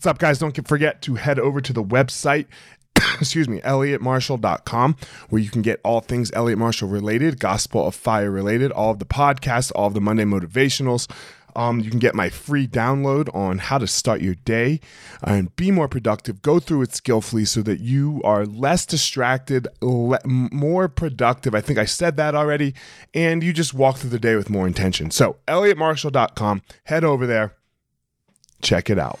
What's up, guys? Don't forget to head over to the website. excuse me, elliottmarshall.com, where you can get all things Elliot Marshall related, Gospel of Fire related, all of the podcasts, all of the Monday motivationals. Um, you can get my free download on how to start your day and be more productive. Go through it skillfully so that you are less distracted, le- more productive. I think I said that already. And you just walk through the day with more intention. So, elliottmarshall.com, head over there, check it out.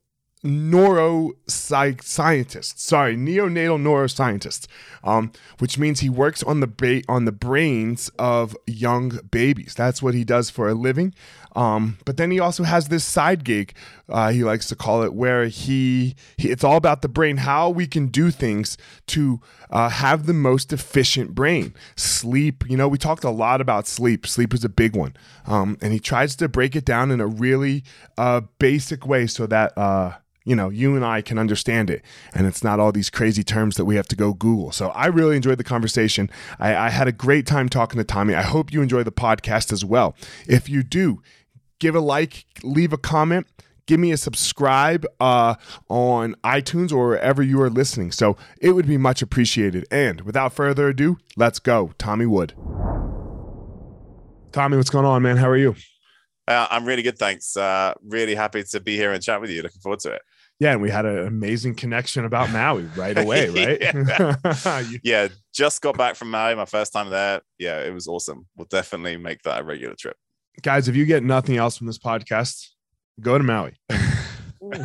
neuroscientist. Sorry, neonatal neuroscientist, um, which means he works on the ba- on the brains of young babies. That's what he does for a living. Um, but then he also has this side gig, uh, he likes to call it, where he, he, it's all about the brain, how we can do things to uh, have the most efficient brain. Sleep, you know, we talked a lot about sleep. Sleep is a big one, um, and he tries to break it down in a really uh, basic way so that uh, you know, you and I can understand it. And it's not all these crazy terms that we have to go Google. So I really enjoyed the conversation. I, I, had a great time talking to Tommy. I hope you enjoy the podcast as well. If you do, give a like, leave a comment. Give me a subscribe uh, on iTunes or wherever you are listening. So it would be much appreciated. And without further ado, let's go. Tommy Wood. Tommy, what's going on, man? How are you? Uh, I'm really good, thanks. Uh, really happy to be here and chat with you. Looking forward to it. Yeah, and we had an amazing connection about Maui right away, right? yeah. yeah, just got back from Maui, my first time there. Yeah, it was awesome. We'll definitely make that a regular trip. Guys, if you get nothing else from this podcast, go to Maui.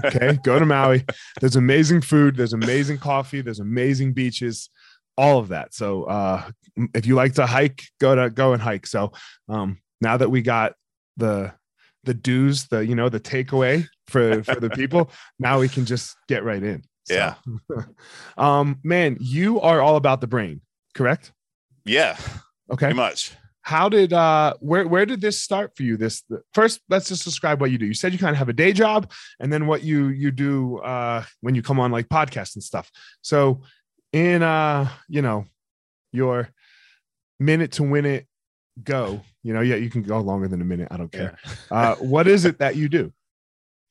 okay, go to Maui. There's amazing food, there's amazing coffee, there's amazing beaches, all of that. So, uh, if you like to hike, go to go and hike. So, um, now that we got the the dues, the you know the takeaway for for the people. now we can just get right in. So. Yeah. um, man, you are all about the brain, correct? Yeah. Okay. Pretty much. How did uh where where did this start for you? This first, let's just describe what you do. You said you kind of have a day job, and then what you you do uh when you come on like podcasts and stuff. So in uh, you know, your minute to win it go you know yeah you can go longer than a minute i don't care. Yeah. uh, what is it that you do?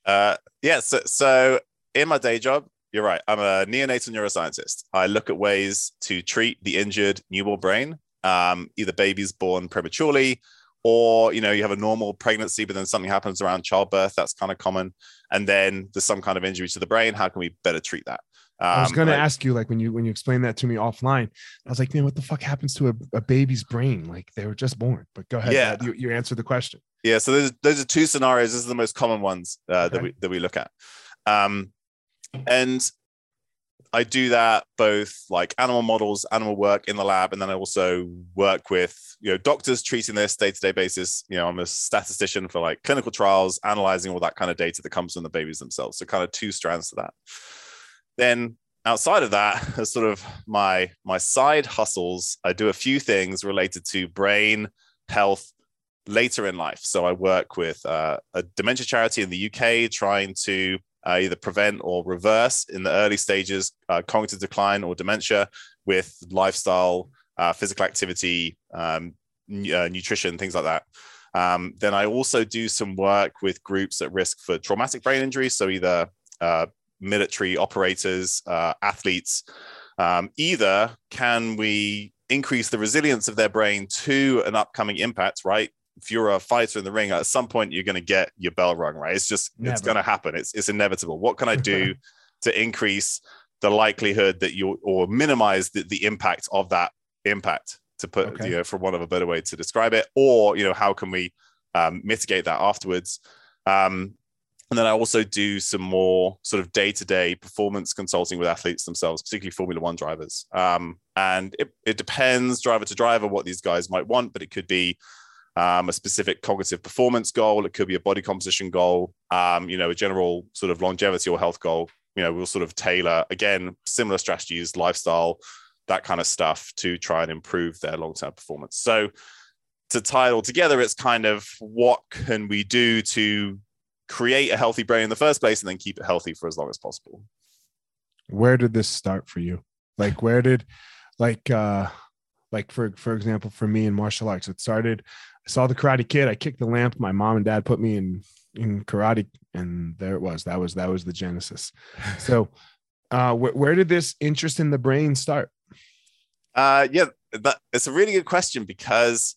Uh, yeah so, so in my day job you're right i'm a neonatal neuroscientist. I look at ways to treat the injured newborn brain um, either babies born prematurely or you know you have a normal pregnancy but then something happens around childbirth that's kind of common. And then there's some kind of injury to the brain how can we better treat that um, I was going to ask you, like when you when you explained that to me offline, I was like, man, what the fuck happens to a, a baby's brain? Like they were just born. But go ahead, yeah, you, you answered the question. Yeah, so those those are two scenarios. This is the most common ones uh, okay. that we that we look at, um, and I do that both like animal models, animal work in the lab, and then I also work with you know doctors treating this day to day basis. You know, I'm a statistician for like clinical trials, analyzing all that kind of data that comes from the babies themselves. So kind of two strands to that then outside of that, as sort of my my side hustles, I do a few things related to brain health later in life. So I work with uh, a dementia charity in the UK trying to uh, either prevent or reverse in the early stages uh, cognitive decline or dementia with lifestyle, uh, physical activity, um, uh, nutrition, things like that. Um, then I also do some work with groups at risk for traumatic brain injury. So either uh, military operators, uh, athletes. Um, either can we increase the resilience of their brain to an upcoming impact, right? If you're a fighter in the ring, at some point you're going to get your bell rung, right? It's just Never. it's going to happen. It's it's inevitable. What can I do to increase the likelihood that you or minimize the, the impact of that impact? To put okay. you know, for one of a better way to describe it, or you know, how can we um, mitigate that afterwards? Um, and then I also do some more sort of day to day performance consulting with athletes themselves, particularly Formula One drivers. Um, and it, it depends driver to driver what these guys might want, but it could be um, a specific cognitive performance goal. It could be a body composition goal, um, you know, a general sort of longevity or health goal. You know, we'll sort of tailor again similar strategies, lifestyle, that kind of stuff to try and improve their long term performance. So to tie it all together, it's kind of what can we do to create a healthy brain in the first place and then keep it healthy for as long as possible. Where did this start for you? Like where did like uh like for for example for me in martial arts it started I saw the karate kid I kicked the lamp my mom and dad put me in in karate and there it was that was that was the genesis. So uh wh- where did this interest in the brain start? Uh yeah, that it's a really good question because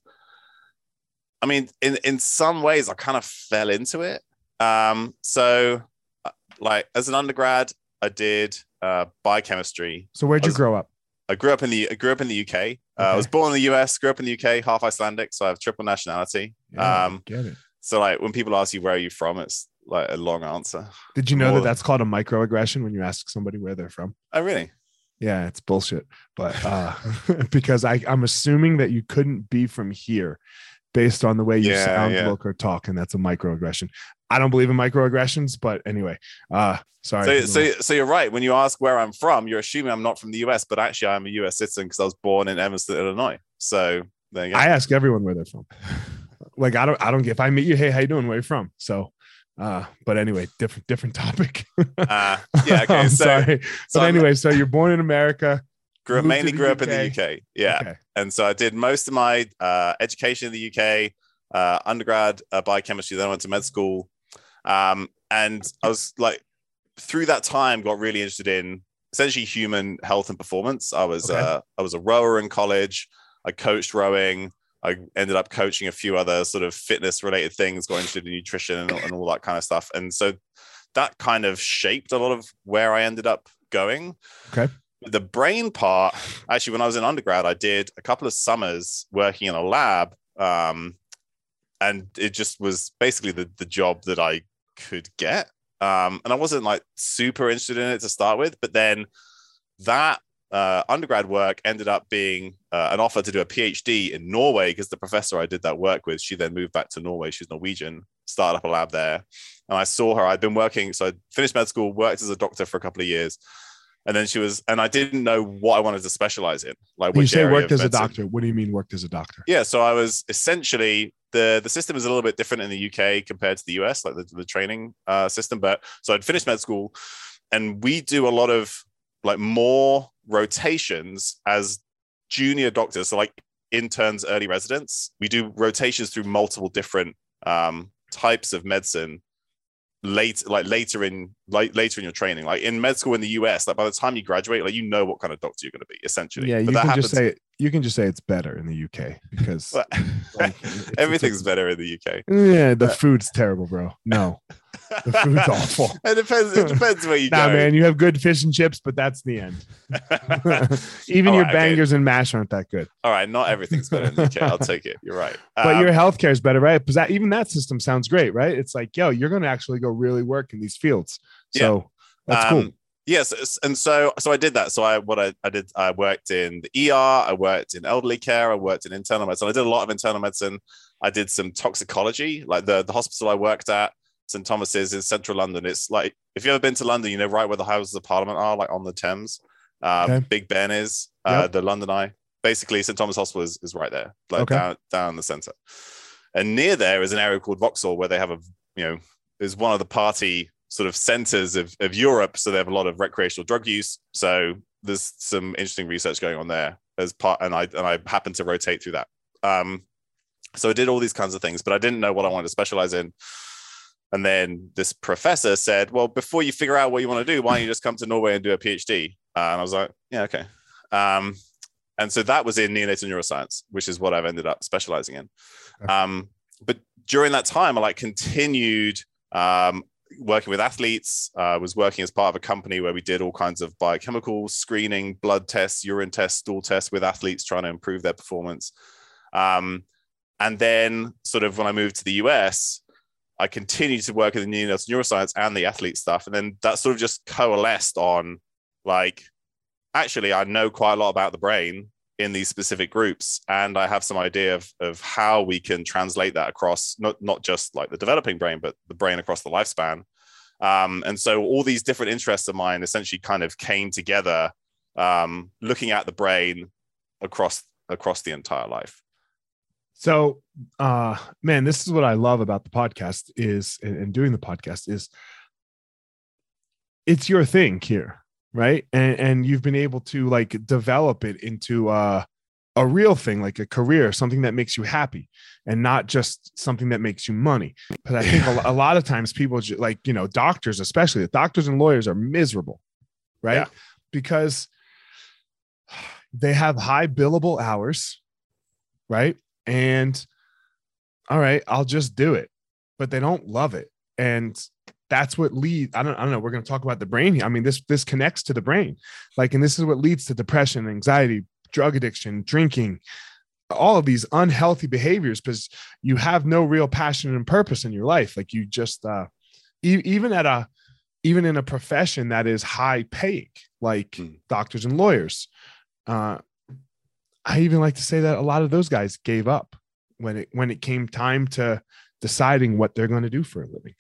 I mean in in some ways I kind of fell into it um, so, uh, like as an undergrad, I did uh, biochemistry. So where'd you was, grow up? I grew up in the I grew up in the UK. Okay. Uh, I was born in the US, grew up in the UK, half Icelandic, so I have triple nationality. Yeah, um, get it. So like when people ask you where are you from, it's like a long answer. Did you know More that that's called a microaggression when you ask somebody where they're from? Oh really? Yeah, it's bullshit. But uh because I, I'm assuming that you couldn't be from here based on the way you yeah, sound, yeah. look, or talk, and that's a microaggression. I don't believe in microaggressions, but anyway, uh, sorry. So, so, so you're right. When you ask where I'm from, you're assuming I'm not from the US, but actually I'm a US citizen because I was born in Evanston, Illinois. So there you go. I ask everyone where they're from. like I don't, I don't get if I meet you, hey, how you doing? Where you from? So, uh, but anyway, different, different topic. uh, yeah. Okay. so, sorry. So but anyway, so you're born in America. Grew up, mainly grew up in the UK. Yeah. Okay. And so I did most of my uh, education in the UK, uh, undergrad uh, biochemistry. Then I went to med school. Um, and I was like, through that time, got really interested in essentially human health and performance. I was okay. uh, I was a rower in college. I coached rowing. I ended up coaching a few other sort of fitness related things, going into nutrition and, and all that kind of stuff. And so that kind of shaped a lot of where I ended up going. Okay. The brain part, actually, when I was in undergrad, I did a couple of summers working in a lab. Um, and it just was basically the, the job that I could get. Um, and I wasn't like super interested in it to start with, but then that uh, undergrad work ended up being uh, an offer to do a PhD in Norway because the professor I did that work with, she then moved back to Norway. She's Norwegian, started up a lab there. And I saw her. I'd been working, so I finished med school, worked as a doctor for a couple of years. And then she was, and I didn't know what I wanted to specialize in. Like, when you say worked as a doctor, what do you mean worked as a doctor? Yeah, so I was essentially the the system is a little bit different in the UK compared to the US, like the, the training uh, system. But so I'd finished med school, and we do a lot of like more rotations as junior doctors, so like interns, early residents. We do rotations through multiple different um, types of medicine late like later in like later in your training. Like in med school in the us like by the time you graduate like you know what kind of doctor you're going to be essentially. Yeah you can just say you can just say it's better in the uk because like, everything's it's better in the uk yeah the food's terrible bro no the food's awful. It depends. It depends where you nah, go. man, you have good fish and chips, but that's the end. Even your right, bangers okay. and mash aren't that good. All right, not everything's better in the UK. I'll take it. You're right. But um, your healthcare is better, right? Because that, even that system sounds great, right? It's like, yo, you're going to actually go really work in these fields. So yeah. that's um, cool. Yes, and so so I did that. So I what I, I did I worked in the ER, I worked in elderly care, I worked in internal medicine. I did a lot of internal medicine. I did some toxicology, like the the hospital I worked at St Thomas's in central London. It's like if you've ever been to London, you know right where the Houses of Parliament are, like on the Thames. Um, okay. Big Ben is uh, yep. the London Eye. Basically, St Thomas Hospital is, is right there, like okay. down down the centre. And near there is an area called Vauxhall where they have a you know is one of the party sort of centres of, of Europe. So they have a lot of recreational drug use. So there's some interesting research going on there as part, and I and I happened to rotate through that. Um, so I did all these kinds of things, but I didn't know what I wanted to specialize in. And then this professor said, Well, before you figure out what you want to do, why don't you just come to Norway and do a PhD? Uh, and I was like, Yeah, okay. Um, and so that was in neonatal neuroscience, which is what I've ended up specializing in. Um, but during that time, I like continued um, working with athletes. I uh, was working as part of a company where we did all kinds of biochemical screening, blood tests, urine tests, stool tests with athletes trying to improve their performance. Um, and then, sort of, when I moved to the US, I continued to work in the neuroscience and the athlete stuff. And then that sort of just coalesced on like, actually, I know quite a lot about the brain in these specific groups. And I have some idea of, of how we can translate that across not, not just like the developing brain, but the brain across the lifespan. Um, and so all these different interests of mine essentially kind of came together, um, looking at the brain across across the entire life. So, uh, man, this is what I love about the podcast is, and, doing the podcast is, it's your thing here, right? And and you've been able to like develop it into uh, a real thing, like a career, something that makes you happy, and not just something that makes you money. But I think a, a lot of times people, like you know, doctors, especially the doctors and lawyers, are miserable, right? Yeah. Because they have high billable hours, right? And all right, I'll just do it, but they don't love it, and that's what leads. I don't, I don't know. We're going to talk about the brain here. I mean, this this connects to the brain, like, and this is what leads to depression, anxiety, drug addiction, drinking, all of these unhealthy behaviors because you have no real passion and purpose in your life. Like you just, uh, e- even at a, even in a profession that is high paying, like Mm. doctors and lawyers, uh, I even like to say that a lot of those guys gave up when it when it came time to deciding what they're going to do for a living.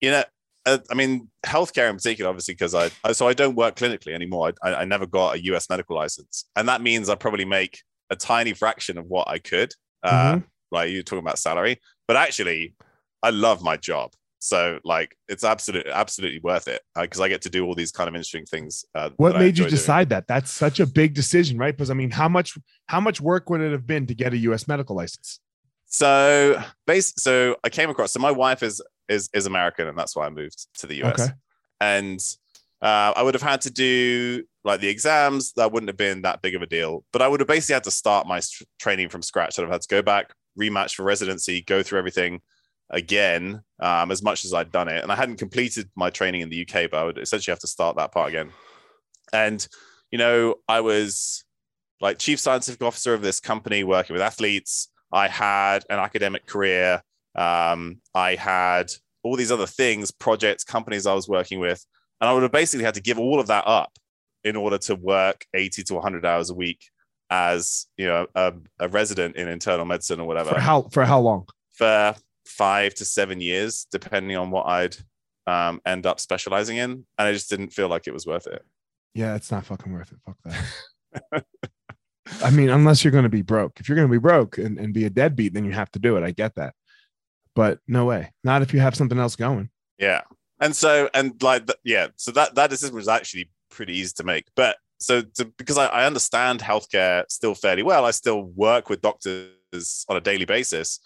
You know uh, i mean healthcare in particular obviously because I, I so i don't work clinically anymore I, I never got a us medical license and that means i probably make a tiny fraction of what i could uh Mhm. like you're talking about salary but actually i love my job so like it's absolutely absolutely worth it because i get to do all these kind of interesting things uh, What made you enjoy doing. decide that? That's such a big decision, right? Because I mean, how much how much work would it have been to get a U.S. medical license? So base so I came across so my wife is is is American and that's why I moved to the US. Okay. And uh, I would have had to do like the exams. That wouldn't have been that big of a deal, but I would have basically had to start my s- training from scratch. I'd have had to go back, rematch for residency, go through everything again, um, as much as I'd done it. And I hadn't completed my training in the UK, but I would essentially have to start that part again. And you know, I was like chief scientific officer of this company working with athletes. I had an academic career. Um, I had all these other things, projects, companies I was working with. And I would have basically had to give all of that up in order to work 80 to 100 hours a week as you know a, a resident in internal medicine or whatever For how for how long? for five to seven years, depending on what I'd um, end up specializing in. And I just didn't feel like it was worth it. Yeah, it's not fucking worth it. Fuck that. I mean, unless you're going to be broke. If you're going to be broke and, and be a deadbeat, then you have to do it. I get that. But no way. Not if you have something else going. Yeah. And so, and like, yeah, so that, that decision was actually pretty easy to make. But so, to, because I, I understand healthcare still fairly well, I still work with doctors on a daily basis,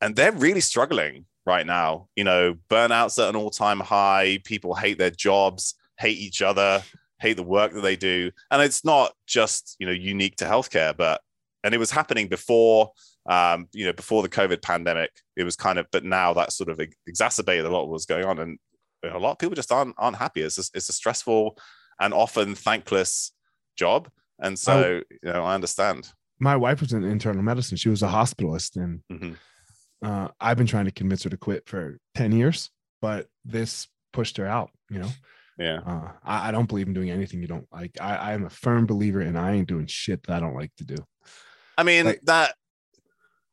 and they're really struggling right now. You know, burnout's at an all time high. People hate their jobs, hate each other, hate the work that they do. And it's not just, you know, unique to healthcare, but, and it was happening before um, you know, before the COVID pandemic, it was kind of, but now that sort of exacerbated a lot of what was going on, and a lot of people just aren't aren't happy. It's a, it's a stressful and often thankless job, and so you know, I understand. My wife was in internal medicine. She was a hospitalist, and Mhm. uh, I've been trying to convince her to quit for 10 years, but this pushed her out, you know? Yeah, Uh, I, I don't believe in doing anything you don't like. I, I am a firm believer and I ain't doing shit that I don't like to do. I mean Like- that.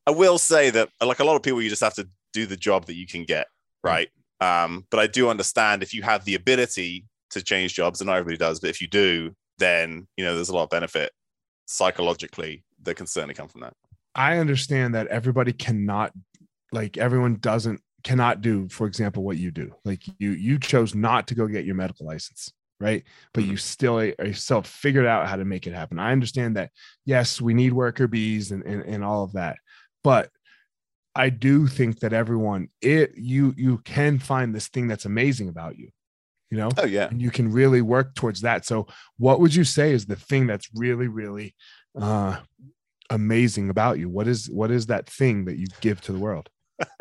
I will say that, like a lot of people, you just have to do the job that you can get, mm. right? Um, but I do understand if you have the ability to change jobs, and not everybody does, but if you do, then you know there's a lot of benefit psychologically that can certainly come from that. I understand that everybody cannot, like everyone doesn't, cannot do, for example, what you do. Like you, you chose not to go get your medical license, right? But you mm-hmm. still eh, eh, are still figured out how to make it happen. I understand that. Yes, we need worker bees and, and, and all of that, but I do think that everyone, it you you can find this thing that's amazing about you, you know, Oh yeah. and you can really work towards that. So, what would you say is the thing that's really, really uh, amazing about you? What is what is that thing that you give to the world?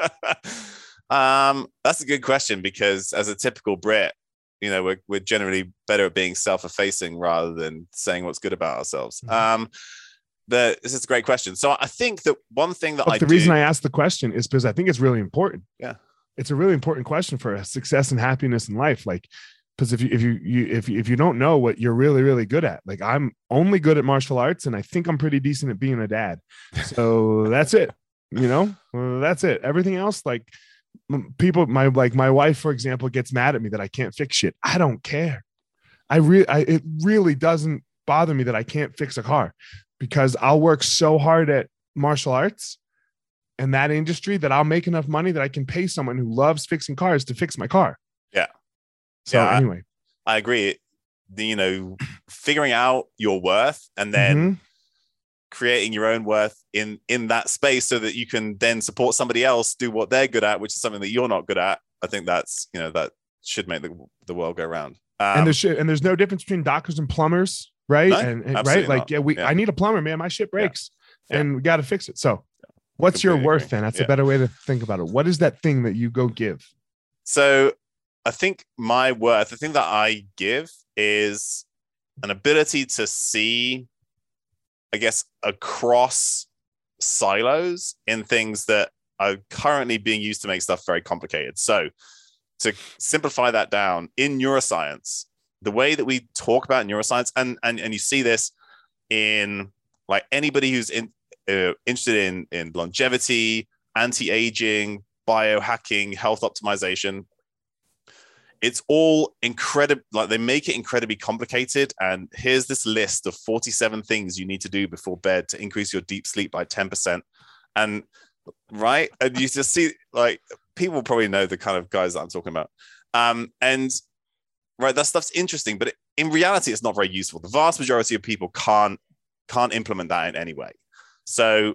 um, that's a good question because as a typical Brit, you know, we're we're generally better at being self-effacing rather than saying what's good about ourselves. Mhm. Um, but this is a great question. So I think that one thing that Look, I the do, reason I asked the question is because I think it's really important. Yeah. it's a really important question for success and happiness in life. Like, because if you if you, you if you, if you don't know what you're really really good at, like I'm only good at martial arts, and I think I'm pretty decent at being a dad. So that's it. You know, well, that's it. Everything else, like people, my like my wife, for example, gets mad at me that I can't fix shit. I don't care. I really, it really doesn't bother me that I can't fix a car because I'll work so hard at martial arts and that industry that I'll make enough money that I can pay someone who loves fixing cars to fix my car. Yeah. So Yeah, anyway, I agree. The, you know, figuring out your worth and then Mhm. creating your own worth in in that space so that you can then support somebody else do what they're good at, which is something that you're not good at. I think that's you know that should make the, the world go round. Um, and there's and there's no difference between doctors and plumbers, right? No, and, and- right, like not. yeah, we Yeah. I need a plumber, man. My shit breaks, Yeah. and we got to fix it. So, what's your worth agree. then? That's a better way to think about it. What is that thing that you go give? So I think my worth, the thing that I give is an ability to see, I guess, across silos in things that are currently being used to make stuff very complicated. So to simplify that down in neuroscience, the way that we talk about neuroscience, and and, and you see this in like anybody who's in uh, interested in in longevity, anti-aging, biohacking, health optimization. It's all incredible. Like they make it incredibly complicated. And here's this list of 47 things you need to do before bed to increase your deep sleep by 10%. And right. And you just see like people probably know the kind of guys that I'm talking about. Um, and right, that stuff's interesting, but in reality, it's not very useful. The vast majority of people can't can't implement that in any way. So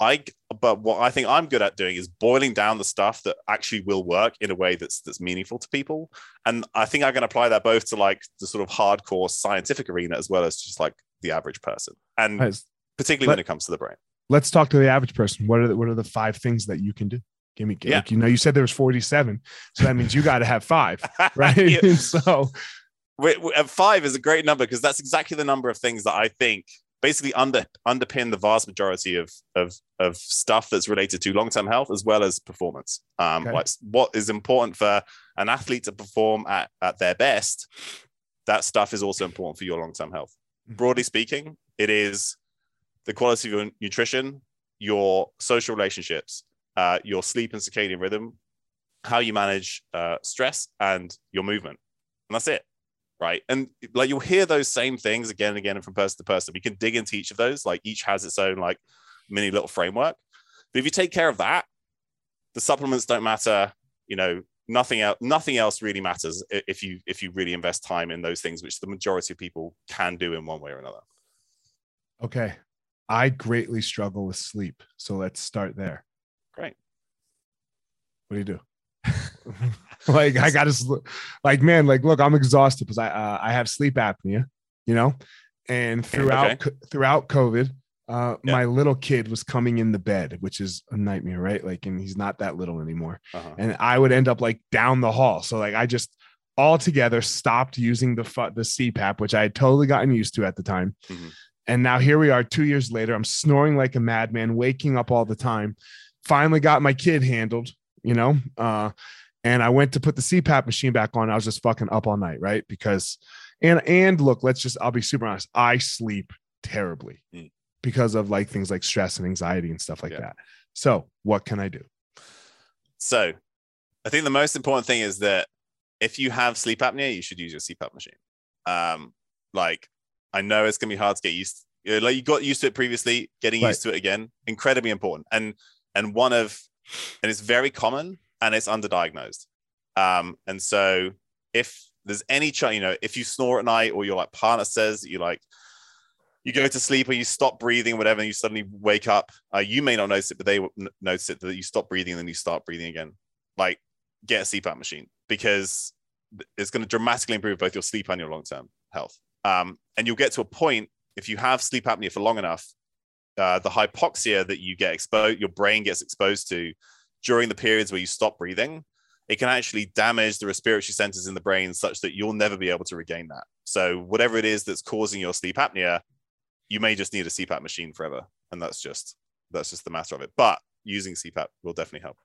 I but what I think I'm good at doing is boiling down the stuff that actually will work in a way that's that's meaningful to people. And I think I can apply that both to like the sort of hardcore scientific arena as well as just like the average person. And Guys, particularly when it comes to the brain. Let's talk to the average person. What are the, what are the five things that you can do? Give me, Yeah. like, you know, you said there was 47, so that means you got to have five, right? Yeah. so wait, five is a great number because that's exactly the number of things that I think basically under underpin the vast majority of of of stuff that's related to long term health as well as performance. Um, Okay. like what is important for an athlete to perform at at their best, that stuff is also important for your long term health. Mhm. Broadly speaking, it is the quality of your nutrition, your social relationships, uh, your sleep and circadian rhythm, how you manage uh, stress, and your movement, and that's it right? And like you'll hear those same things again and again from person to person. We can dig into each of those, like each has its own like mini little framework. But if you take care of that, the supplements don't matter. You know, nothing else. Nothing else really matters if you if you really invest time in those things, which the majority of people can do in one way or another. okay, I greatly struggle with sleep. So let's start there. Great. What do you do? like I gotta sl- like man, like look, I'm exhausted because I uh, I have sleep apnea, you know, and throughout Okay. co- throughout COVID, uh, Yeah. my little kid was coming in the bed, which is a nightmare, right? Like, and he's not that little anymore, Uh-huh. and I would end up like down the hall. So like I just altogether stopped using the fu- the CPAP, which I had totally gotten used to at the time. Mhm. And now here we are, two years later. I'm snoring like a madman, waking up all the time. Finally got my kid handled, you know. Uh, and I went to put the CPAP machine back on. I was just fucking up all night, right? Because, and and look, let's just, I'll be super honest. I sleep terribly Mm. because of like things like stress and anxiety and stuff like Yeah. that. So what can I do? So I think the most important thing is that if you have sleep apnea, you should use your CPAP machine. Um, like I know it's gonna be hard to get used. you know, like you got used to it previously, getting Right. used to it again, incredibly important. And and one of and it's very common and it's underdiagnosed. Um, and so if there's any chance, you know, if you snore at night or your like partner says you like you go to sleep or you stop breathing whatever, and you suddenly wake up, uh, you may not notice it, but they will notice it that you stop breathing and then you start breathing again. Like get a CPAP machine because it's going to dramatically improve both your sleep and your long term health. Um, and you'll get to a point if you have sleep apnea for long enough, uh, the hypoxia that you get exposed, your brain gets exposed to during the periods where you stop breathing, it can actually damage the respiratory centers in the brain such that you'll never be able to regain that. So whatever it is that's causing your sleep apnea, you may just need a CPAP machine forever, and that's just that's just the matter of it. But using CPAP will definitely help.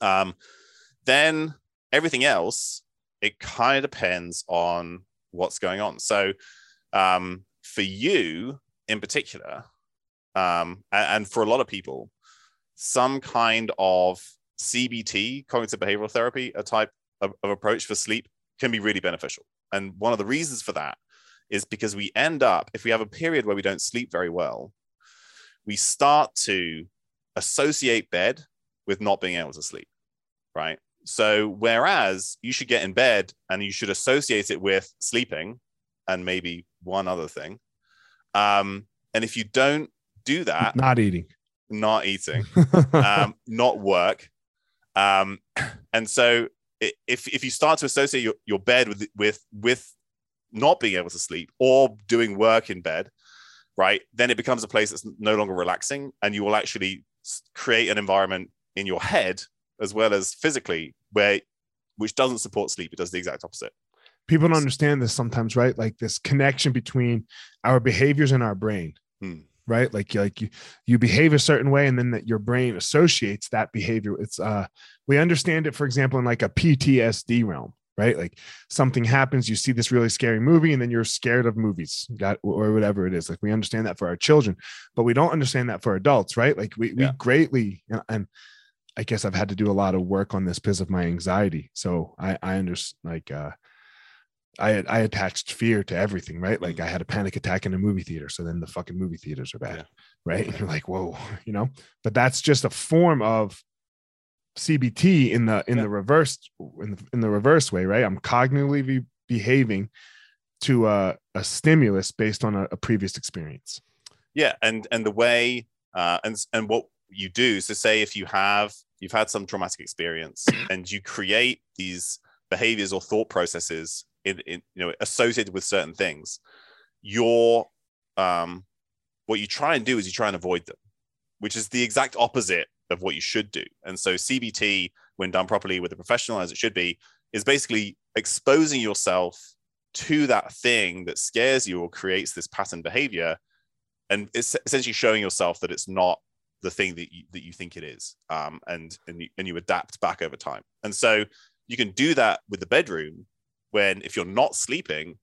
Um, then everything else, it kind of depends on what's going on. So um, for you in particular, um, and, for a lot of people, some kind of CBT, cognitive behavioral therapy, a type of, of approach for sleep can be really beneficial. And one of the reasons for that is because we end up, if we have a period where we don't sleep very well, we start to associate bed with not being able to sleep, right? So, whereas you should get in bed and you should associate it with sleeping and maybe one other thing. Um, and if you don't do that, not eating, not eating, um, not work. Um, and so if, if you start to associate your, your bed with, with, with not being able to sleep or doing work in bed, right, then it becomes a place that's no longer relaxing and you will actually create an environment in your head as well as physically where which doesn't support sleep. It does the exact opposite. People don't understand this sometimes, right? Like this connection between our behaviors and our brain. Hmm right? Like like you you behave a certain way and then that your brain associates that behavior it's uh we understand it for example in like a ptsd realm right? Like something happens you see this really scary movie and then you're scared of movies got or whatever it is. Like we understand that for our children but we don't understand that for adults right? Like we, yeah. we greatly and i guess i've had to do a lot of work on this because of my anxiety. So i i understand like uh I I attached fear to everything, right? Like mm. I had a panic attack in a movie theater, so then the fucking movie theaters are bad, yeah. right? And you're like, whoa, you know. But that's just a form of CBT in the in yeah. the reverse in the, in the reverse way, right? I'm cognitively behaving to a, a stimulus based on a, a, previous experience. Yeah, and and the way uh, and and what you do. So say if you have you've had some traumatic experience and you create these behaviors or thought processes in, in you know associated with certain things your um what you try and do is you try and avoid them which is the exact opposite of what you should do. And so cbt when done properly with a professional as it should be is basically exposing yourself to that thing that scares you or creates this pattern behavior and it's essentially showing yourself that it's not the thing that you, that you think it is um, and and you, and you adapt back over time. And so you can do that with the bedroom when if you're not sleeping,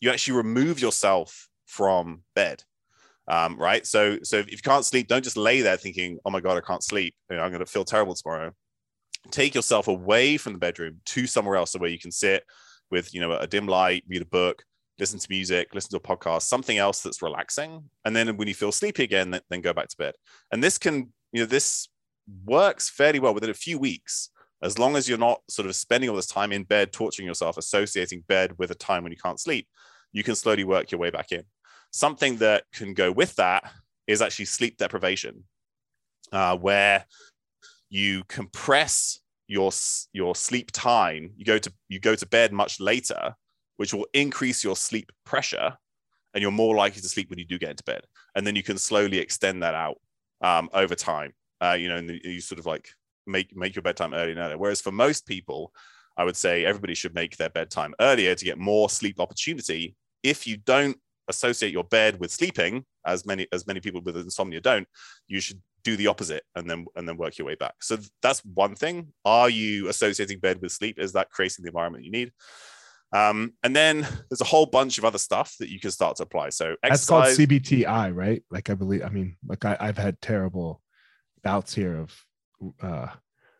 you actually remove yourself from bed. Um, right. So so if you can't sleep, don't just lay there thinking, oh my God, I can't sleep. You know, I'm gonna feel terrible tomorrow. Take yourself away from the bedroom to somewhere else where you can sit with you know a dim light, read a book, listen to music, listen to a podcast, something else that's relaxing. And then when you feel sleepy again, then, then go back to bed. And this can, you know, this works fairly well within a few weeks as long as you're not sort of spending all this time in bed torturing yourself associating bed with a time when you can't sleep you can slowly work your way back in. Something that can go with that is actually sleep deprivation uh, where you compress your your sleep time. You go to you go to bed much later which will increase your sleep pressure and you're more likely to sleep when you do get into bed. And then you can slowly extend that out um, over time. Uh, you know and you sort of like make make your bedtime earlier and earlier. Whereas for most people, I would say everybody should make their bedtime earlier to get more sleep opportunity. If you don't associate your bed with sleeping, as many as many people with insomnia don't, you should do the opposite and then and then work your way back. So that's one thing. Are you associating bed with sleep? Is that creating the environment you need? Um, and then there's a whole bunch of other stuff that you can start to apply. So exercise, that's called CBTI, right? Like I believe, I mean, like I, I've had terrible bouts here of uh,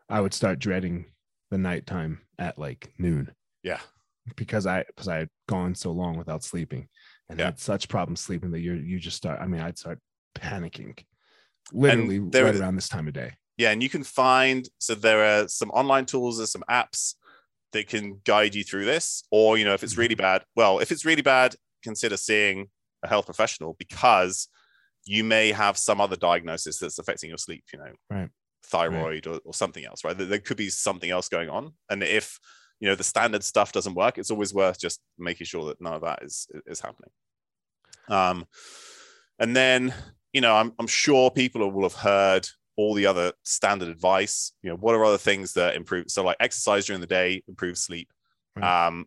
I would start dreading the nighttime at like noon. Yeah. Because I because I had gone so long without sleeping and yeah. had such problems sleeping that you you just start. I mean, I'd start panicking, literally there, right around this time of day. Yeah, and you can find so there are some online tools, there's some apps that can guide you through this. Or you know, if it's really mm-hmm. bad, well, if it's really bad, consider seeing a health professional because you may have some other diagnosis that's affecting your sleep. You know, right thyroid right. or, or something else, right? There could be something else going on. And if you know the standard stuff doesn't work, it's always worth just making sure that none of that is is happening. Um, and then you know, I'm I'm sure people will have heard all the other standard advice. You know, what are other things that improve? So like exercise during the day improves sleep. Right. Um,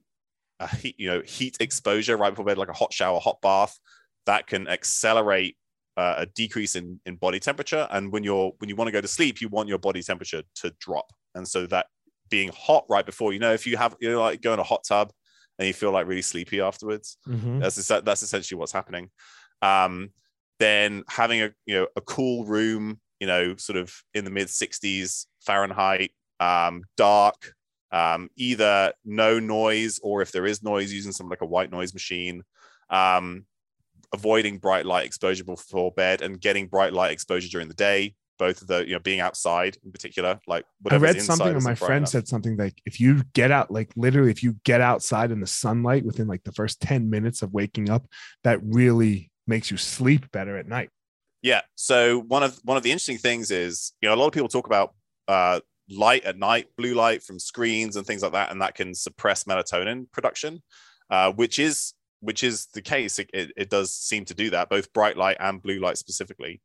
heat, you know, heat exposure right before bed, like a hot shower, hot bath, that can accelerate uh, a decrease in, in body temperature and when you're when you want to go to sleep you want your body temperature to drop and so that being hot right before. You know, if you have you know like go in a hot tub and you feel like really sleepy afterwards, Mhm. that's that's essentially what's happening. Um, then having a you know a cool room, you know, sort of in the mid 60s Fahrenheit, um, dark, um, either no noise or if there is noise, using something like a white noise machine. Um, avoiding bright light exposure before bed and getting bright light exposure during the day. Both of the you know being outside in particular, like I read something, and my friend enough. said something like, if you get out, like literally, if you get outside in the sunlight within like the first 10 minutes of waking up, that really makes you sleep better at night. Yeah. So one of one of the interesting things is, you know, a lot of people talk about uh, light at night, blue light from screens and things like that, and that can suppress melatonin production, uh, which is which is the case. It, it, it does seem to do that, both bright light and blue light specifically.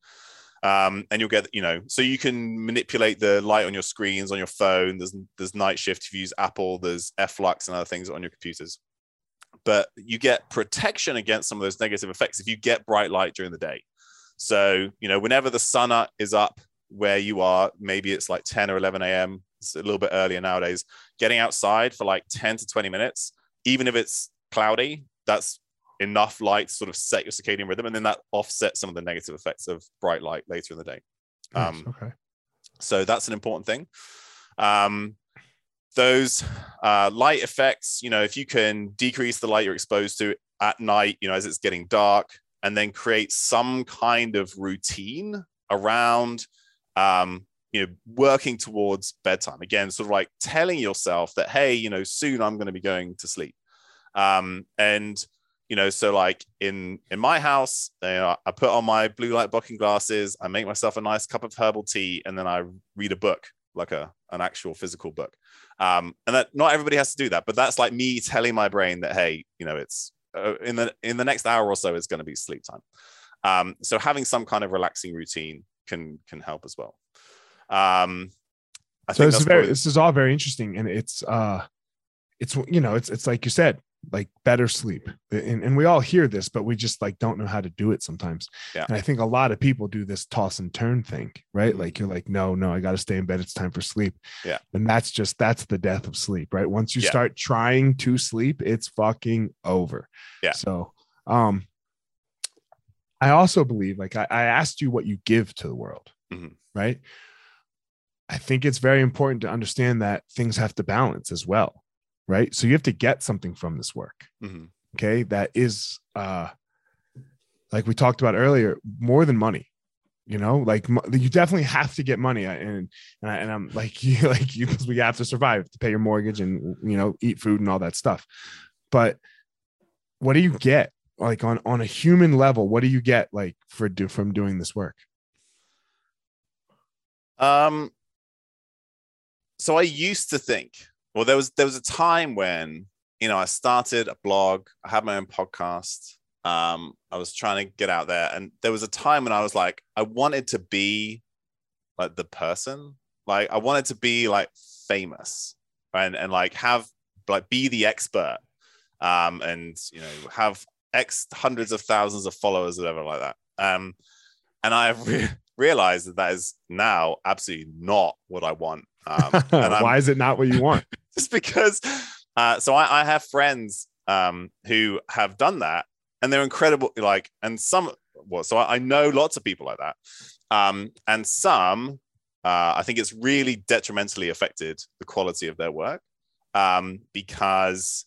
Um, and you'll get, you know, so you can manipulate the light on your screens on your phone. There's there's night shift if you use Apple. There's Flux and other things on your computers. But you get protection against some of those negative effects if you get bright light during the day. So, you know, whenever the sun is up where you are, maybe it's like 10 or 11 a.m., it's a little bit earlier nowadays, getting outside for like 10 to 20 minutes, even if it's cloudy, that's enough light to sort of set your circadian rhythm. And then that offsets some of the negative effects of bright light later in the day. Nice, Um, okay. so that's an important thing. Um, those uh, light effects, you know, if you can decrease the light you're exposed to at night, you know, as it's getting dark, and then create some kind of routine around, um, you know, working towards bedtime. Again, sort of like telling yourself that, hey, you know, soon I'm going to be going to sleep. Um, and you know, so like in in my house, you know, I put on my blue light blocking glasses, I make myself a nice cup of herbal tea, and then I read a book, like a an actual physical book. Um, and that not everybody has to do that, but that's like me telling my brain that hey, you know, it's uh, in the in the next hour or so, it's going to be sleep time. Um, so having some kind of relaxing routine can can help as well. Um, I so think this is very probably- this is all very interesting and it's uh it's you know it's it's like you said like better sleep and, and we all hear this but we just like don't know how to do it sometimes Yeah. and i think a lot of people do this toss and turn thing right Mhm. like you're like no no i got to stay in bed it's time for sleep Yeah. and that's just that's the death of sleep right once you Yeah. start trying to sleep it's fucking over Yeah. so um i also believe like i, I asked you what you give to the world Mhm. right I think it's very important to understand that things have to balance as well, right? So you have to get something from this work, Mhm. okay? That is uh like we talked about earlier, more than money. You know, like mo- you definitely have to get money, and and, I, and I'm like you, like you, because we have to survive to pay your mortgage and you know eat food and all that stuff. But what do you get, like on on a human level? What do you get, like for do from doing this work? Um, so I used to think, well, there was there was a time when you know I started a blog, I had my own podcast. Um, I was trying to get out there, and there was a time when I was like, I wanted to be like the person, like I wanted to be like famous, and and like have like be the expert, um, and you know have x hundreds of thousands of followers, or whatever like that. Um, and I've re- realized that that is now absolutely not what I want. Um, Why is it not what you want? just because uh, so I, I have friends um, who have done that and they're incredible like and some well so I, I know lots of people like that. Um, and some uh, i think it's really detrimentally affected the quality of their work um, because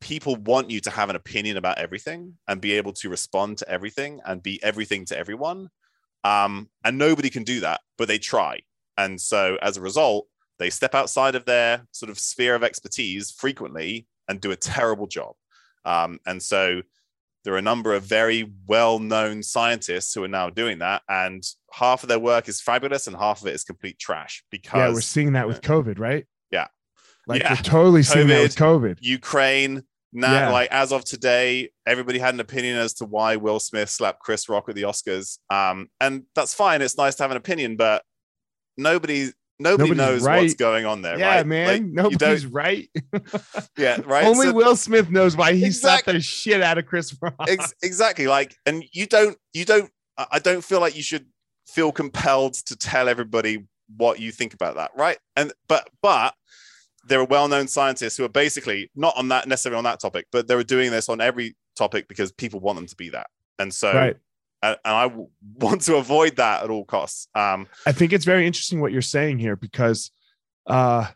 people want you to have an opinion about everything and be able to respond to everything and be everything to everyone. Um, and nobody can do that but they try and so as a result they step outside of their sort of sphere of expertise frequently and do a terrible job. Um, and so there are a number of very well known scientists who are now doing that. And half of their work is fabulous and half of it is complete trash because yeah, we're seeing that with COVID, right? Yeah. Like Yeah. we're totally seeing that with COVID. Ukraine. Now, Yeah. like as of today, everybody had an opinion as to why Will Smith slapped Chris Rock at the Oscars. Um, and that's fine. It's nice to have an opinion, but nobody nobody Nobody's knows what's going on there. Yeah, right? man. Like, Nobody's right. yeah, right. Only So- Will Smith knows why he slapped the shit out of Chris Rock. ex- exactly like and you don't you don't i I don't feel like you should feel compelled to tell everybody what you think about that, right? And but but there are well-known scientists who are basically not on that necessarily on that topic, but they're doing this on every topic because people want them to be that. And so Right. And, I want to avoid that at all costs. Um, I think it's very interesting what you're saying here because, uh,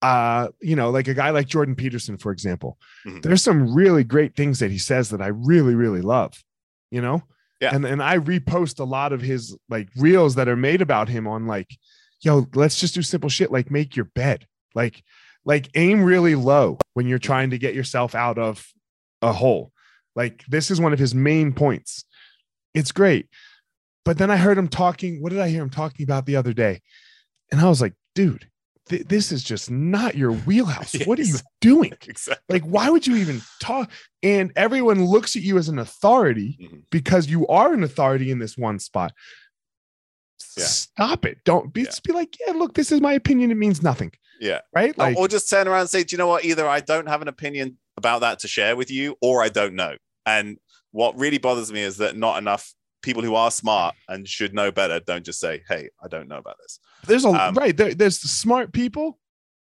uh, you know, like a guy like Jordan Peterson, for example, Mhm. there's some really great things that he says that I really, really love, you know? Yeah. And and I repost a lot of his like reels that are made about him on like, yo, let's just do simple shit like make your bed. Like, like aim really low when you're trying to get yourself out of a hole. Like this is one of his main points. It's great. But then I heard him talking. What did I hear him talking about the other day? And I was like, dude, th- this is just not your wheelhouse. What are you doing? exactly. Like, why would you even talk? And everyone looks at you as an authority Mhm. because you are an authority in this one spot. Yeah. Stop it. Don't be, Yeah. just be like, yeah, look, this is my opinion. It means nothing. Yeah. Right. Like, or just turn around and say, do you know what? Either I don't have an opinion about that to share with you, or I don't know. And what really bothers me is that not enough people who are smart and should know better don't just say, hey, I don't know about this. there's a Um, right there, there's smart people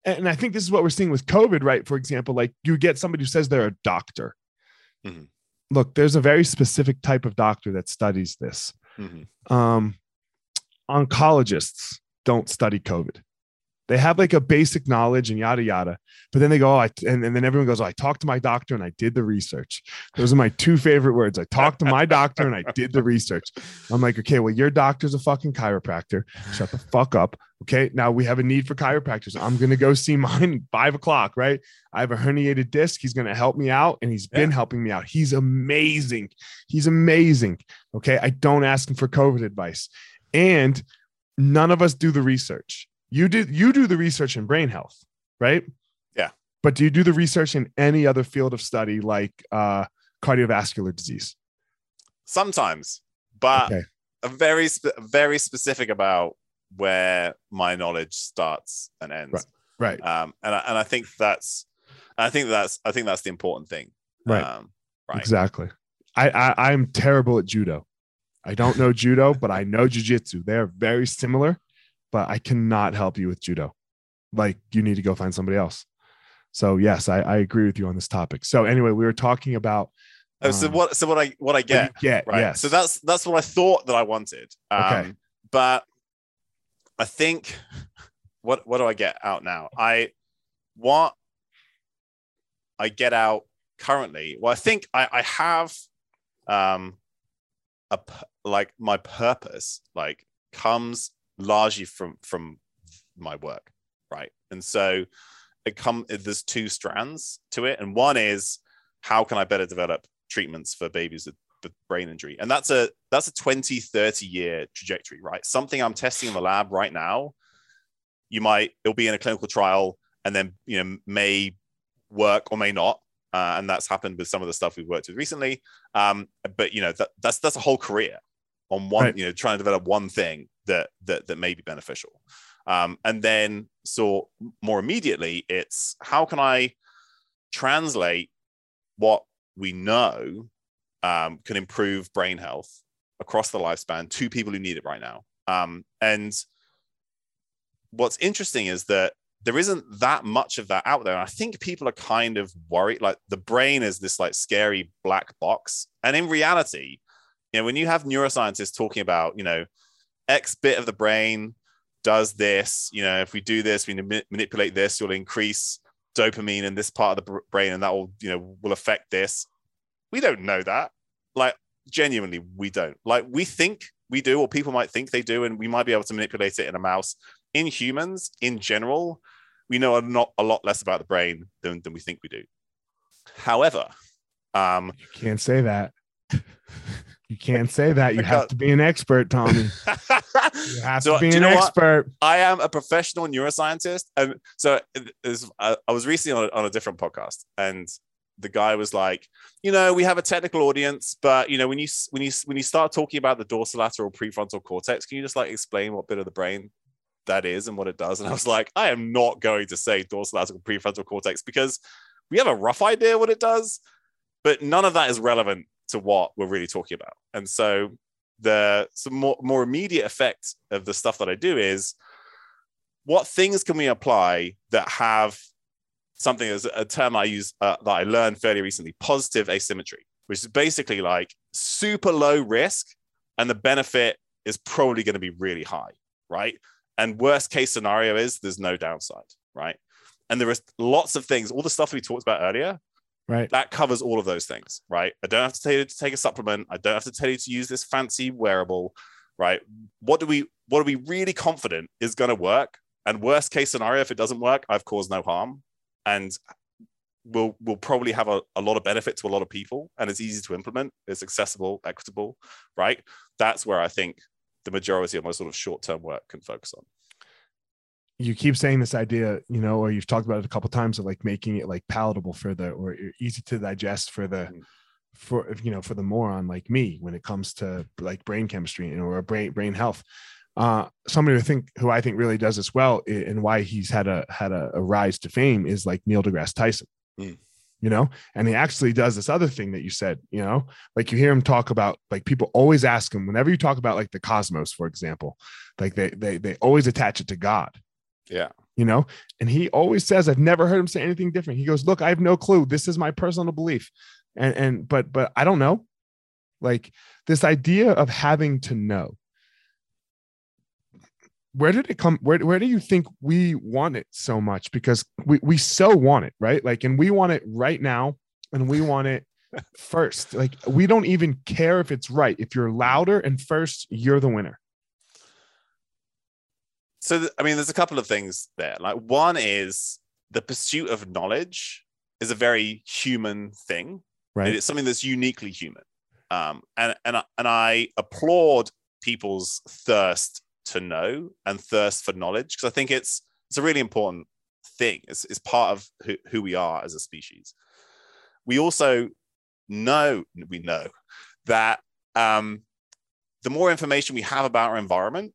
and i think this is what we're seeing with covid right for example like you get somebody who says they're a doctor Mhm. look there's a very specific type of doctor that studies this Mhm. um oncologists don't study covid they have like a basic knowledge and yada yada. But then they go oh, I, and, and then everyone goes oh, i talked to my doctor and i did the research. Those are my two favorite words. I talked to my doctor and i did the research. I'm like okay well your doctor's a fucking chiropractor. Shut the fuck up okay? Now we have a need for chiropractors. I'm gonna go see mine five o'clock right? I have a herniated disc. He's gonna help me out and he's been helping me out. He's amazing. He's amazing okay? I don't ask him for covid advice. And none of us do the research you do you do the research in brain health right Yeah. but do you do the research in any other field of study like uh cardiovascular disease Sometimes, but okay I'm very, spe- very specific about where my knowledge starts and ends. Right. right Um, and I, and I think that's, I think that's, I think that's the important thing. Right. Um, right. Exactly. I, I I'm terrible at judo. I don't know judo, but I know jujitsu. They're very similar, but I cannot help you with judo. Like you need to go find somebody else. So yes, I, I agree with you on this topic. So anyway, we were talking about Oh, so um, what, so what I, what I get, get. right Yes. so that's that's what i thought that i wanted um Okay. but i think what what do i get out now i what i get out currently well i think i i have um a like my purpose like comes largely from from my work right? And so it come there's two strands to it. And one is how can i better develop treatments for babies with, brain injury? And that's a that's a 20 30 year trajectory right? Something i'm testing in the lab right now you might it'll be in a clinical trial and then you know may work or may not. Uh, and that's happened with some of the stuff we've worked with recently. Um, but you know that, that's that's a whole career on one Right. you know trying to develop one thing that that that may be beneficial um, and then so more immediately it's how can i translate what we know um, can improve brain health across the lifespan to people who need it right now um, and what's interesting is that there isn't that much of that out there. And I think people are kind of worried. Like the brain is this like scary black box. And in reality, you know, when you have neuroscientists talking about, you know, X bit of the brain does this, you know, if we do this, we mani- manipulate this, you'll increase dopamine in this part of the brain and that will, you know, will affect this. We don't know that. Like genuinely, we don't. Like we think we do, or people might think they do, and we might be able to manipulate it in a mouse in humans in general, we know a lot a lot less about the brain than, than we think we do. However, um, you can't say that. You can't say that. You have to be an expert, Tommy. You have So, to be an know what? expert. I am a professional neuroscientist, and so it is- I I was recently on a, on a different podcast, and the guy was like, you know, we have a technical audience, but you know, when you when you when you start talking about the dorsolateral prefrontal cortex, can you just like explain what bit of the brain that is and what it does? And I was like, I am not going to say dorsolateral prefrontal cortex because we have a rough idea what it does, but none of that is relevant to what we're really talking about. And so the some more, more immediate effect of the stuff that I do is what things can we apply that have something as a term I use uh, that I learned fairly recently positive asymmetry, which is basically like super low risk and the benefit is probably going to be really high, right? And worst case scenario is there's no downside, right? And there is lots of things, all the stuff we talked about earlier, right? That covers all of those things, right? I don't have to tell you to take a supplement. I don't have to tell you to use this fancy wearable, right? What do we what are we really confident is going to work? And worst case scenario, if it doesn't work, I've caused no harm, and we'll we'll probably have a, a lot of benefit to a lot of people, and it's easy to implement. It's accessible, equitable, right? That's where I think the majority of my sort of short term work can focus on you keep saying this idea, you know, or you've talked about it a couple of times of like making it like palatable for the or easy to digest for the mm. for you know for the moron like me when it comes to like brain chemistry and or brain brain health. Uh, somebody who think who I think really does this well and why he's had a had a, a rise to fame is like Neil deGrasse Tyson. Mm. You know, and he actually does this other thing that you said, you know, like you hear him talk about like people always ask him whenever you talk about like the cosmos, for example, like they they they always attach it to God yeah. You know, and he always says, I've never heard him say anything different. He goes, Look, I have no clue. This is my personal belief. And, and, but, but I don't know. Like this idea of having to know. Where did it come? Where, where do you think we want it so much? Because we, we so want it, right? Like, and we want it right now and we want it first. Like, we don't even care if it's right. If you're louder and first, you're the winner so th- i mean there's a couple of things there. Like one is the pursuit of knowledge is a very human thing. Right. It's something that's uniquely human. Um, and and and i applaud people's thirst to know and thirst for knowledge because i think it's it's a really important thing. It's, it's part of who, who we are as a species. We also know we know that um, the more information we have about our environment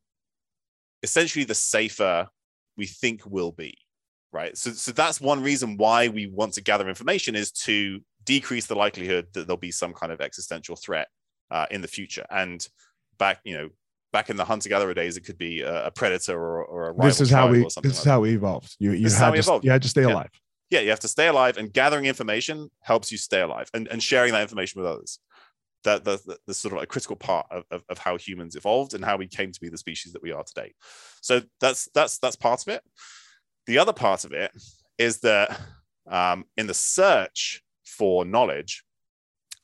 essentially the safer we think will be right? So, so that's one reason why we want to gather information is to decrease the likelihood that there'll be some kind of existential threat uh, in the future. And back you know back in the hunter gatherer days it could be a, a predator or, or a this is how we this like is how we evolved. You, you had to, evolved. you had to stay yeah. alive. Yeah you have to stay alive and gathering information helps you stay alive and, and sharing that information with others the, the, the, sort of a critical part of, of, of, how humans evolved and how we came to be the species that we are today. So that's that's that's part of it. The other part of it is that um, in the search for knowledge,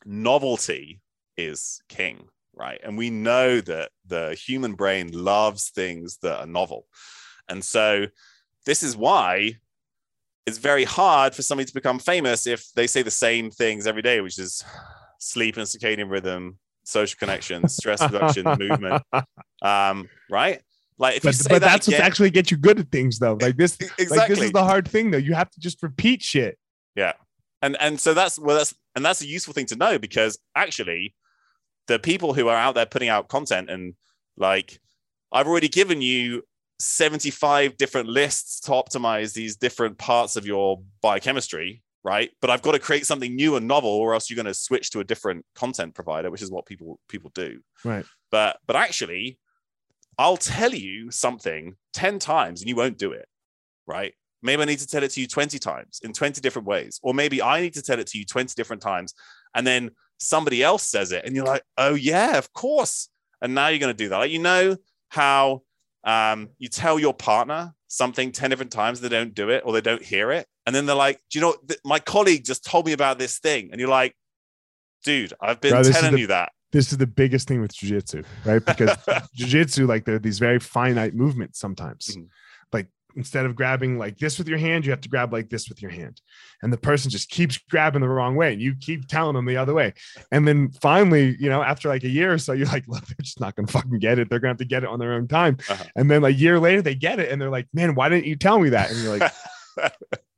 novelty is king, right? And we know that the human brain loves things that are novel, and so this is why it's very hard for somebody to become famous if they say the same things every day, which is sleep and circadian rhythm, social connections, stress reduction, movement. Um, right? Like if but, you say but that that's again, what's actually get you good at things though. Like this, exactly. like this is the hard thing though. You have to just repeat shit. Yeah. And and so that's well that's and that's a useful thing to know because actually the people who are out there putting out content and like I've already given you 75 different lists to optimize these different parts of your biochemistry right? But i've got to create something new and novel or else you're going to switch to a different content provider which is what people people do. Right. But but actually i'll tell you something 10 times and you won't do it right? Maybe i need to tell it to you 20 times in 20 different ways or maybe i need to tell it to you 20 different times and then somebody else says it and you're like oh yeah of course. And now you're going to do that. Like you know how um, you tell your partner something 10 different times they don't do it or they don't hear it and then they're like do you know my colleague just told me about this thing. And you're like dude i've been Bro, telling the, you that. This is the biggest thing with jiu-jitsu right? Because jiu-jitsu like there are these very finite movements sometimes. Mm-hmm. like instead of grabbing like this with your hand you have to grab like this with your hand. And the person just keeps grabbing the wrong way and you keep telling them the other way. And then finally you know after like a year or so you're like look they're just not gonna fucking get it. They're gonna have to get it on their own time. Uh-huh. and then a year later they get it and they're like man why didn't you tell me that? And you're like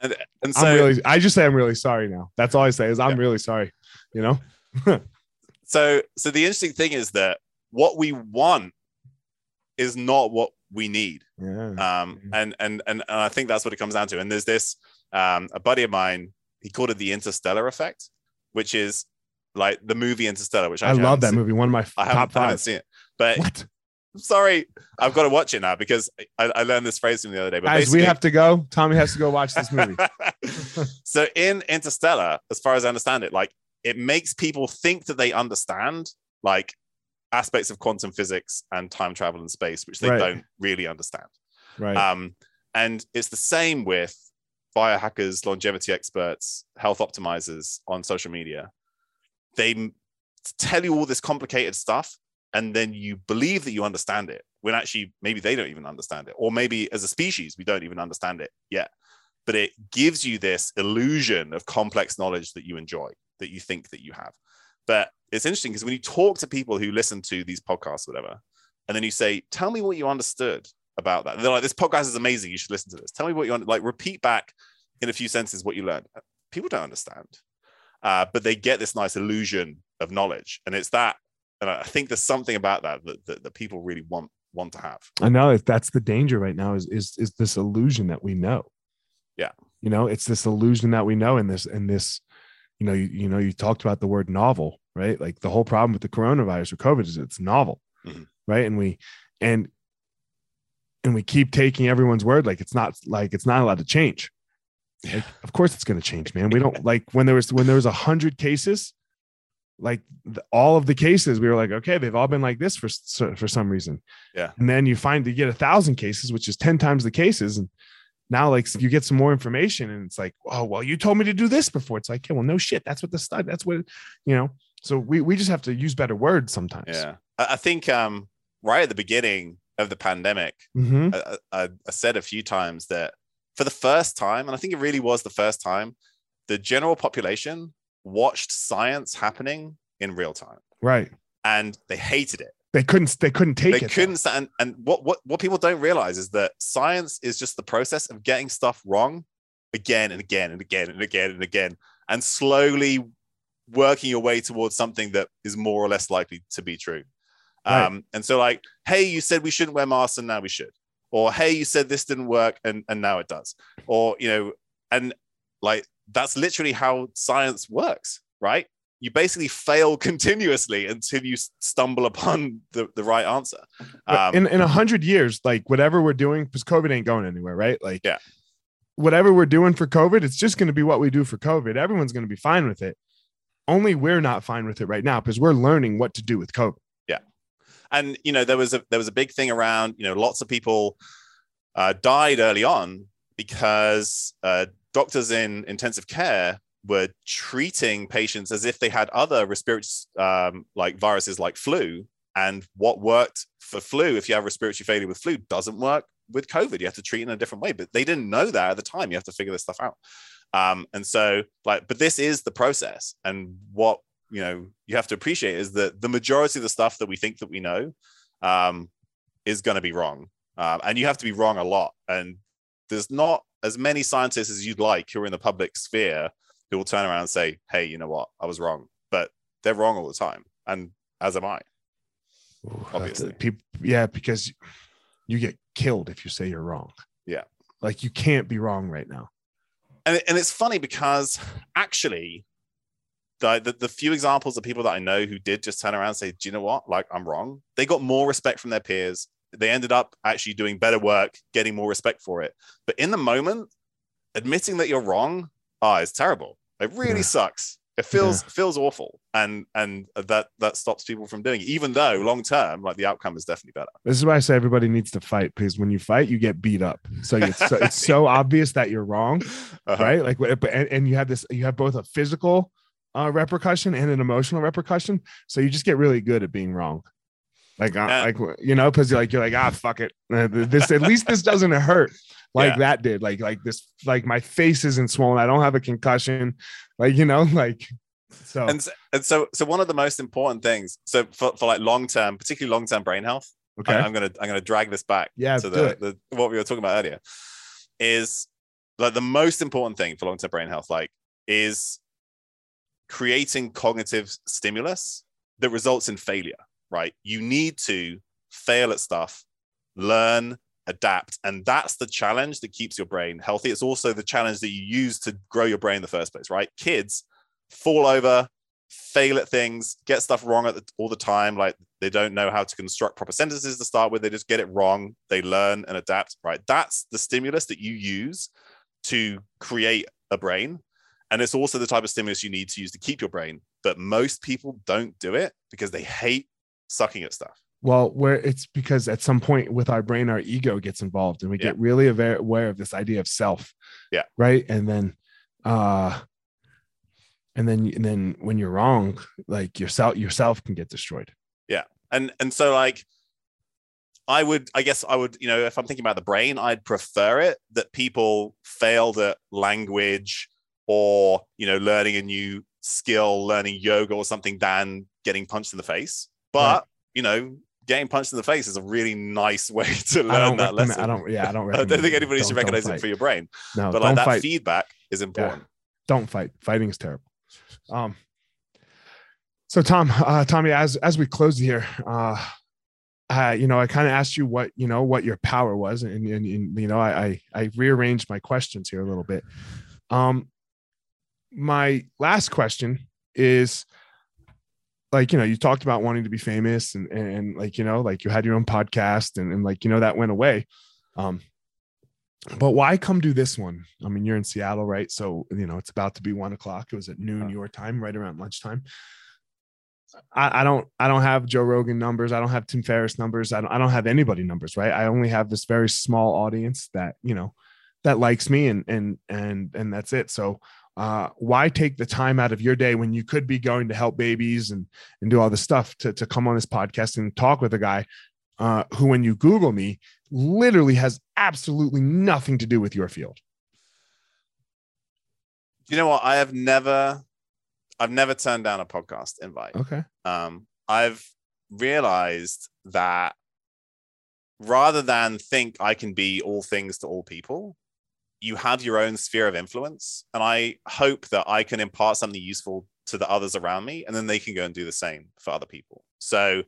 and, and so really, I just say I'm really sorry now. That's all I say is I'm yeah. really sorry. You know. so, so the interesting thing is that what we want is not what we need. Yeah. Um, and, and and and I think that's what it comes down to. And there's this um, a buddy of mine. He called it the interstellar effect, which is like the movie Interstellar, which I, I love that seen. movie. One of my f- I haven't, top I haven't five. seen it, but What? I'm sorry, I've got to watch it now because I, I learned this phrase from the other day. But Guys, we have to go. Tommy has to go watch this movie. so in Interstellar, as far as I understand it, like it makes people think that they understand like aspects of quantum physics and time travel and space, which they Right. don't really understand. right. Um, and it's the same with biohackers, longevity experts, health optimizers on social media. They tell you all this complicated stuff, and then you believe that you understand it when actually maybe they don't even understand it, or maybe as a species we don't even understand it yet. But it gives you this illusion of complex knowledge that you enjoy, that you think that you have. But it's interesting because when you talk to people who listen to these podcasts, whatever, and then you say, "Tell me what you understood about that," and they're like, "This podcast is amazing. You should listen to this. Tell me what you un-, like. Repeat back in a few sentences what you learned." People don't understand, uh, but they get this nice illusion of knowledge, and it's that. And I think there's something about that that, that, that people really want want to have. I know if that's the danger right now is is is this illusion that we know. Yeah. You know, it's this illusion that we know in this in this, you know, you, you know, you talked about the word novel, right? Like the whole problem with the coronavirus or COVID is it's novel, Mhm. right? And we and and we keep taking everyone's word like it's not like it's not allowed to change. Like, of course it's going to change, man. We don't like when there was when there was a hundred cases, like the, all of the cases, we were like, okay, they've all been like this for for some reason. Yeah. And then you find you get a thousand cases, which is ten times the cases, and now like you get some more information, and it's like, oh well, you told me to do this before. It's like, yeah, well, no shit. That's what the study. That's what you know. So we we just have to use better words sometimes. Yeah, I, think um, right at the beginning of the pandemic, Mhm. I, I, I said a few times that for the first time, and I think it really was the first time, the general population watched science happening in real time, Right. and they hated it. They couldn't. They couldn't take they it. though. couldn't stand. And what what what people don't realize is that science is just the process of getting stuff wrong again and again and again and again and again, and slowly working your way towards something that is more or less likely to be true. Right. Um, and so, like, hey, you said we shouldn't wear masks, and now we should. Or hey, you said this didn't work, and and now it does. Or you know, and like that's literally how science works, right? You basically fail continuously until you stumble upon the, the right answer. Um, in in a hundred years, like whatever we're doing, because COVID ain't going anywhere, right? Like, Yeah. whatever we're doing for COVID, it's just going to be what we do for COVID. Everyone's going to be fine with it. Only we're not fine with it right now because we're learning what to do with COVID. Yeah, and you know there was a there was a big thing around you know lots of people uh, died early on because uh, doctors in intensive care were treating patients as if they had other respiratory um, like viruses like flu. And what worked for flu if you have respiratory failure with flu doesn't work with covid. You have to treat in a different way. But they didn't know that at the time. You have to figure this stuff out. Um, and so like but this is the process. And what you know you have to appreciate is that the majority of the stuff that we think that we know um, is going to be wrong. Um, and you have to be wrong a lot. And there's not as many scientists as you'd like who are in the public sphere who will turn around and say hey you know what i was wrong but they're wrong all the time and as am i Obviously. people, yeah, because you get killed if you say you're wrong. Yeah. like you can't be wrong right now. and, and it's funny because actually the, the the few examples of people that I know who did just turn around and say, "Do you know what? Like I'm wrong." They got more respect from their peers. They ended up actually doing better work, getting more respect for it. But in the moment, admitting that you're wrong, ah, it's terrible. It really Yeah. sucks. It feels feels awful, and and that that stops people from doing it. Even though long term, like the outcome is definitely better. This is why I say everybody needs to fight because when you fight, you get beat up. So it's so, it's so obvious that you're wrong, Uh-huh. right? Like, but and, and you have this, you have both a physical uh, repercussion and an emotional repercussion. So you just get really good at being wrong. Like, Yeah. like you know, because you're like you're like ah fuck it. Uh, This at least this doesn't hurt like Yeah. that did. Like like this like my face isn't swollen. I don't have a concussion. Like you know like so And so, and so so one of the most important things. So for, for like long term, particularly long term brain health. okay I, am gonna I'm gonna drag this back Yeah, to the, the what we were talking about earlier is like the most important thing for long-term brain health like is creating cognitive stimulus that results in failure right you need to fail at stuff learn adapt and that's the challenge that keeps your brain healthy it's also the challenge that you use to grow your brain in the first place right kids fall over fail at things, get stuff wrong the, all the time. Like they don't know how to construct proper sentences to start with. They just get it wrong. They learn and adapt. Right. That's the stimulus that you use to create a brain. And it's also the type of stimulus you need to use to keep your brain. But most people don't do it because they hate sucking at stuff. Well, where it's because at some point with our brain, our ego gets involved and we get really aware of this idea of self. Yeah. Right. And then, uh, and then, and then when you're wrong, like yourself, yourself can get destroyed. Yeah. And, and so like, I would, I guess I would, you know, if I'm thinking about the brain, I'd prefer it that people failed at language or, you know, learning a new skill, learning yoga or something than getting punched in the face. But, right. you know, getting punched in the face is a really nice way to learn that lesson. I don't, yeah, I don't. I don't think anybody should recognize it for your brain. No, but like that fight. feedback is important. Yeah. Don't fight. Fighting is terrible. Um. So Tom, uh, Tommy, as as we close here, uh, uh, you know, I kind of asked you what you know what your power was, and, and, and you know, I, I I rearranged my questions here a little bit. Um, my last question is like you know you talked about wanting to be famous and and like you know like you had your own podcast and, and like you know that went away um but why come do this one i mean you're in seattle right so you know it's about to be one o'clock it was at noon your time right around lunchtime I, I don't I don't have Joe Rogan numbers. I don't have Tim Ferriss numbers. I don't I don't have anybody numbers, right? I only have this very small audience that, you know, that likes me and and and and that's it. So uh, why take the time out of your day when you could be going to help babies and and do all this stuff to to come on this podcast and talk with a guy uh, who, when you Google me, literally has absolutely nothing to do with your field. You know what? I have never, I've never turned down a podcast invite. Okay. Um, I've realized that rather than think I can be all things to all people, you have your own sphere of influence. And I hope that I can impart something useful to the others around me, and then they can go and do the same for other people. So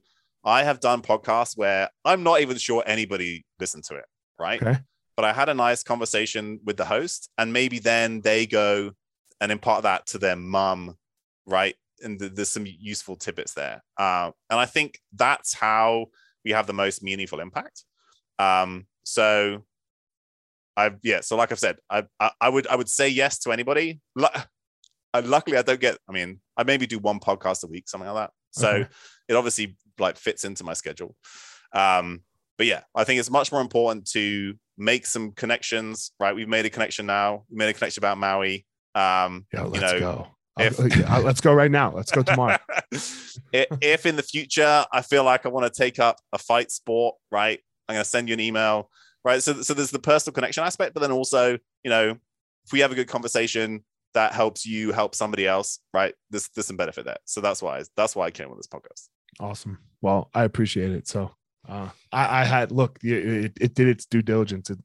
I have done podcasts where I'm not even sure anybody listened to it, right? Okay. But I had a nice conversation with the host, and maybe then they go and impart that to their mum, right? And th- there's some useful tidbits there. Uh, and I think that's how we have the most meaningful impact. Um, so I yeah. So like I've said, I, I, I would I would say yes to anybody. L- luckily, I don't get. I mean, I maybe do one podcast a week, something like that. So okay. it obviously like fits into my schedule. Um, but yeah, I think it's much more important to make some connections. Right, we've made a connection now. We made a connection about Maui. Um, yeah, let's you know, go. If, let's go right now. Let's go tomorrow. if in the future I feel like I want to take up a fight sport, right? I'm going to send you an email right? So, so there's the personal connection aspect, but then also, you know, if we have a good conversation that helps you help somebody else, right? There's there's some benefit there. So that's why that's why I came with this podcast. Awesome. Well, I appreciate it. So uh, I, I, had look, it, it, did its due diligence, it,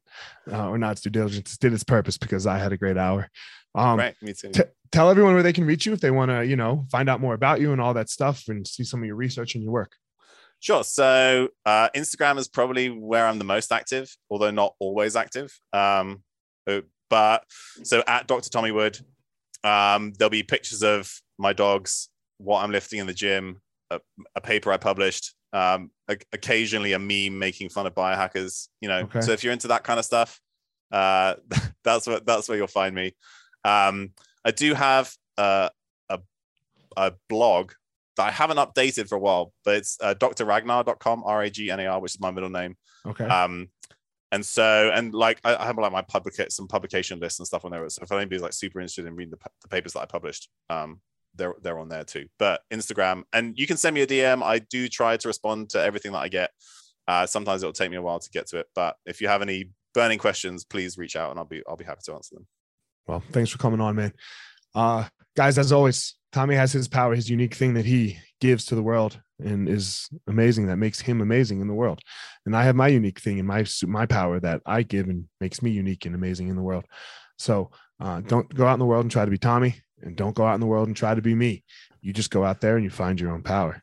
uh, or not its due diligence, it did its purpose because I had a great hour. Um, right, me too. T- tell everyone where they can reach you if they want to, you know, find out more about you and all that stuff, and see some of your research and your work. Sure. So uh, Instagram is probably where I'm the most active, although not always active. Um, uh, but so at Dr. Tommy Wood, um, there'll be pictures of my dogs, what I'm lifting in the gym, a, a paper I published, um, a, occasionally a meme making fun of biohackers. You know, okay. so if you're into that kind of stuff, uh, that's what that's where you'll find me. Um, I do have uh, a a blog that I haven't updated for a while, but it's uh, drragnar.com, R A G N A R, which is my middle name. Okay. Um, and so, and like, I, I have like my public some publication lists and stuff on there. So if anybody's like super interested in reading the, the papers that I published, um, they're they're on there too. But Instagram, and you can send me a DM. I do try to respond to everything that I get. Uh, sometimes it'll take me a while to get to it, but if you have any burning questions, please reach out and I'll be I'll be happy to answer them. Well, thanks for coming on, man. Uh, guys, as always, Tommy has his power, his unique thing that he gives to the world and is amazing that makes him amazing in the world. And I have my unique thing and my my power that I give and makes me unique and amazing in the world. So uh, don't go out in the world and try to be Tommy, and don't go out in the world and try to be me. You just go out there and you find your own power.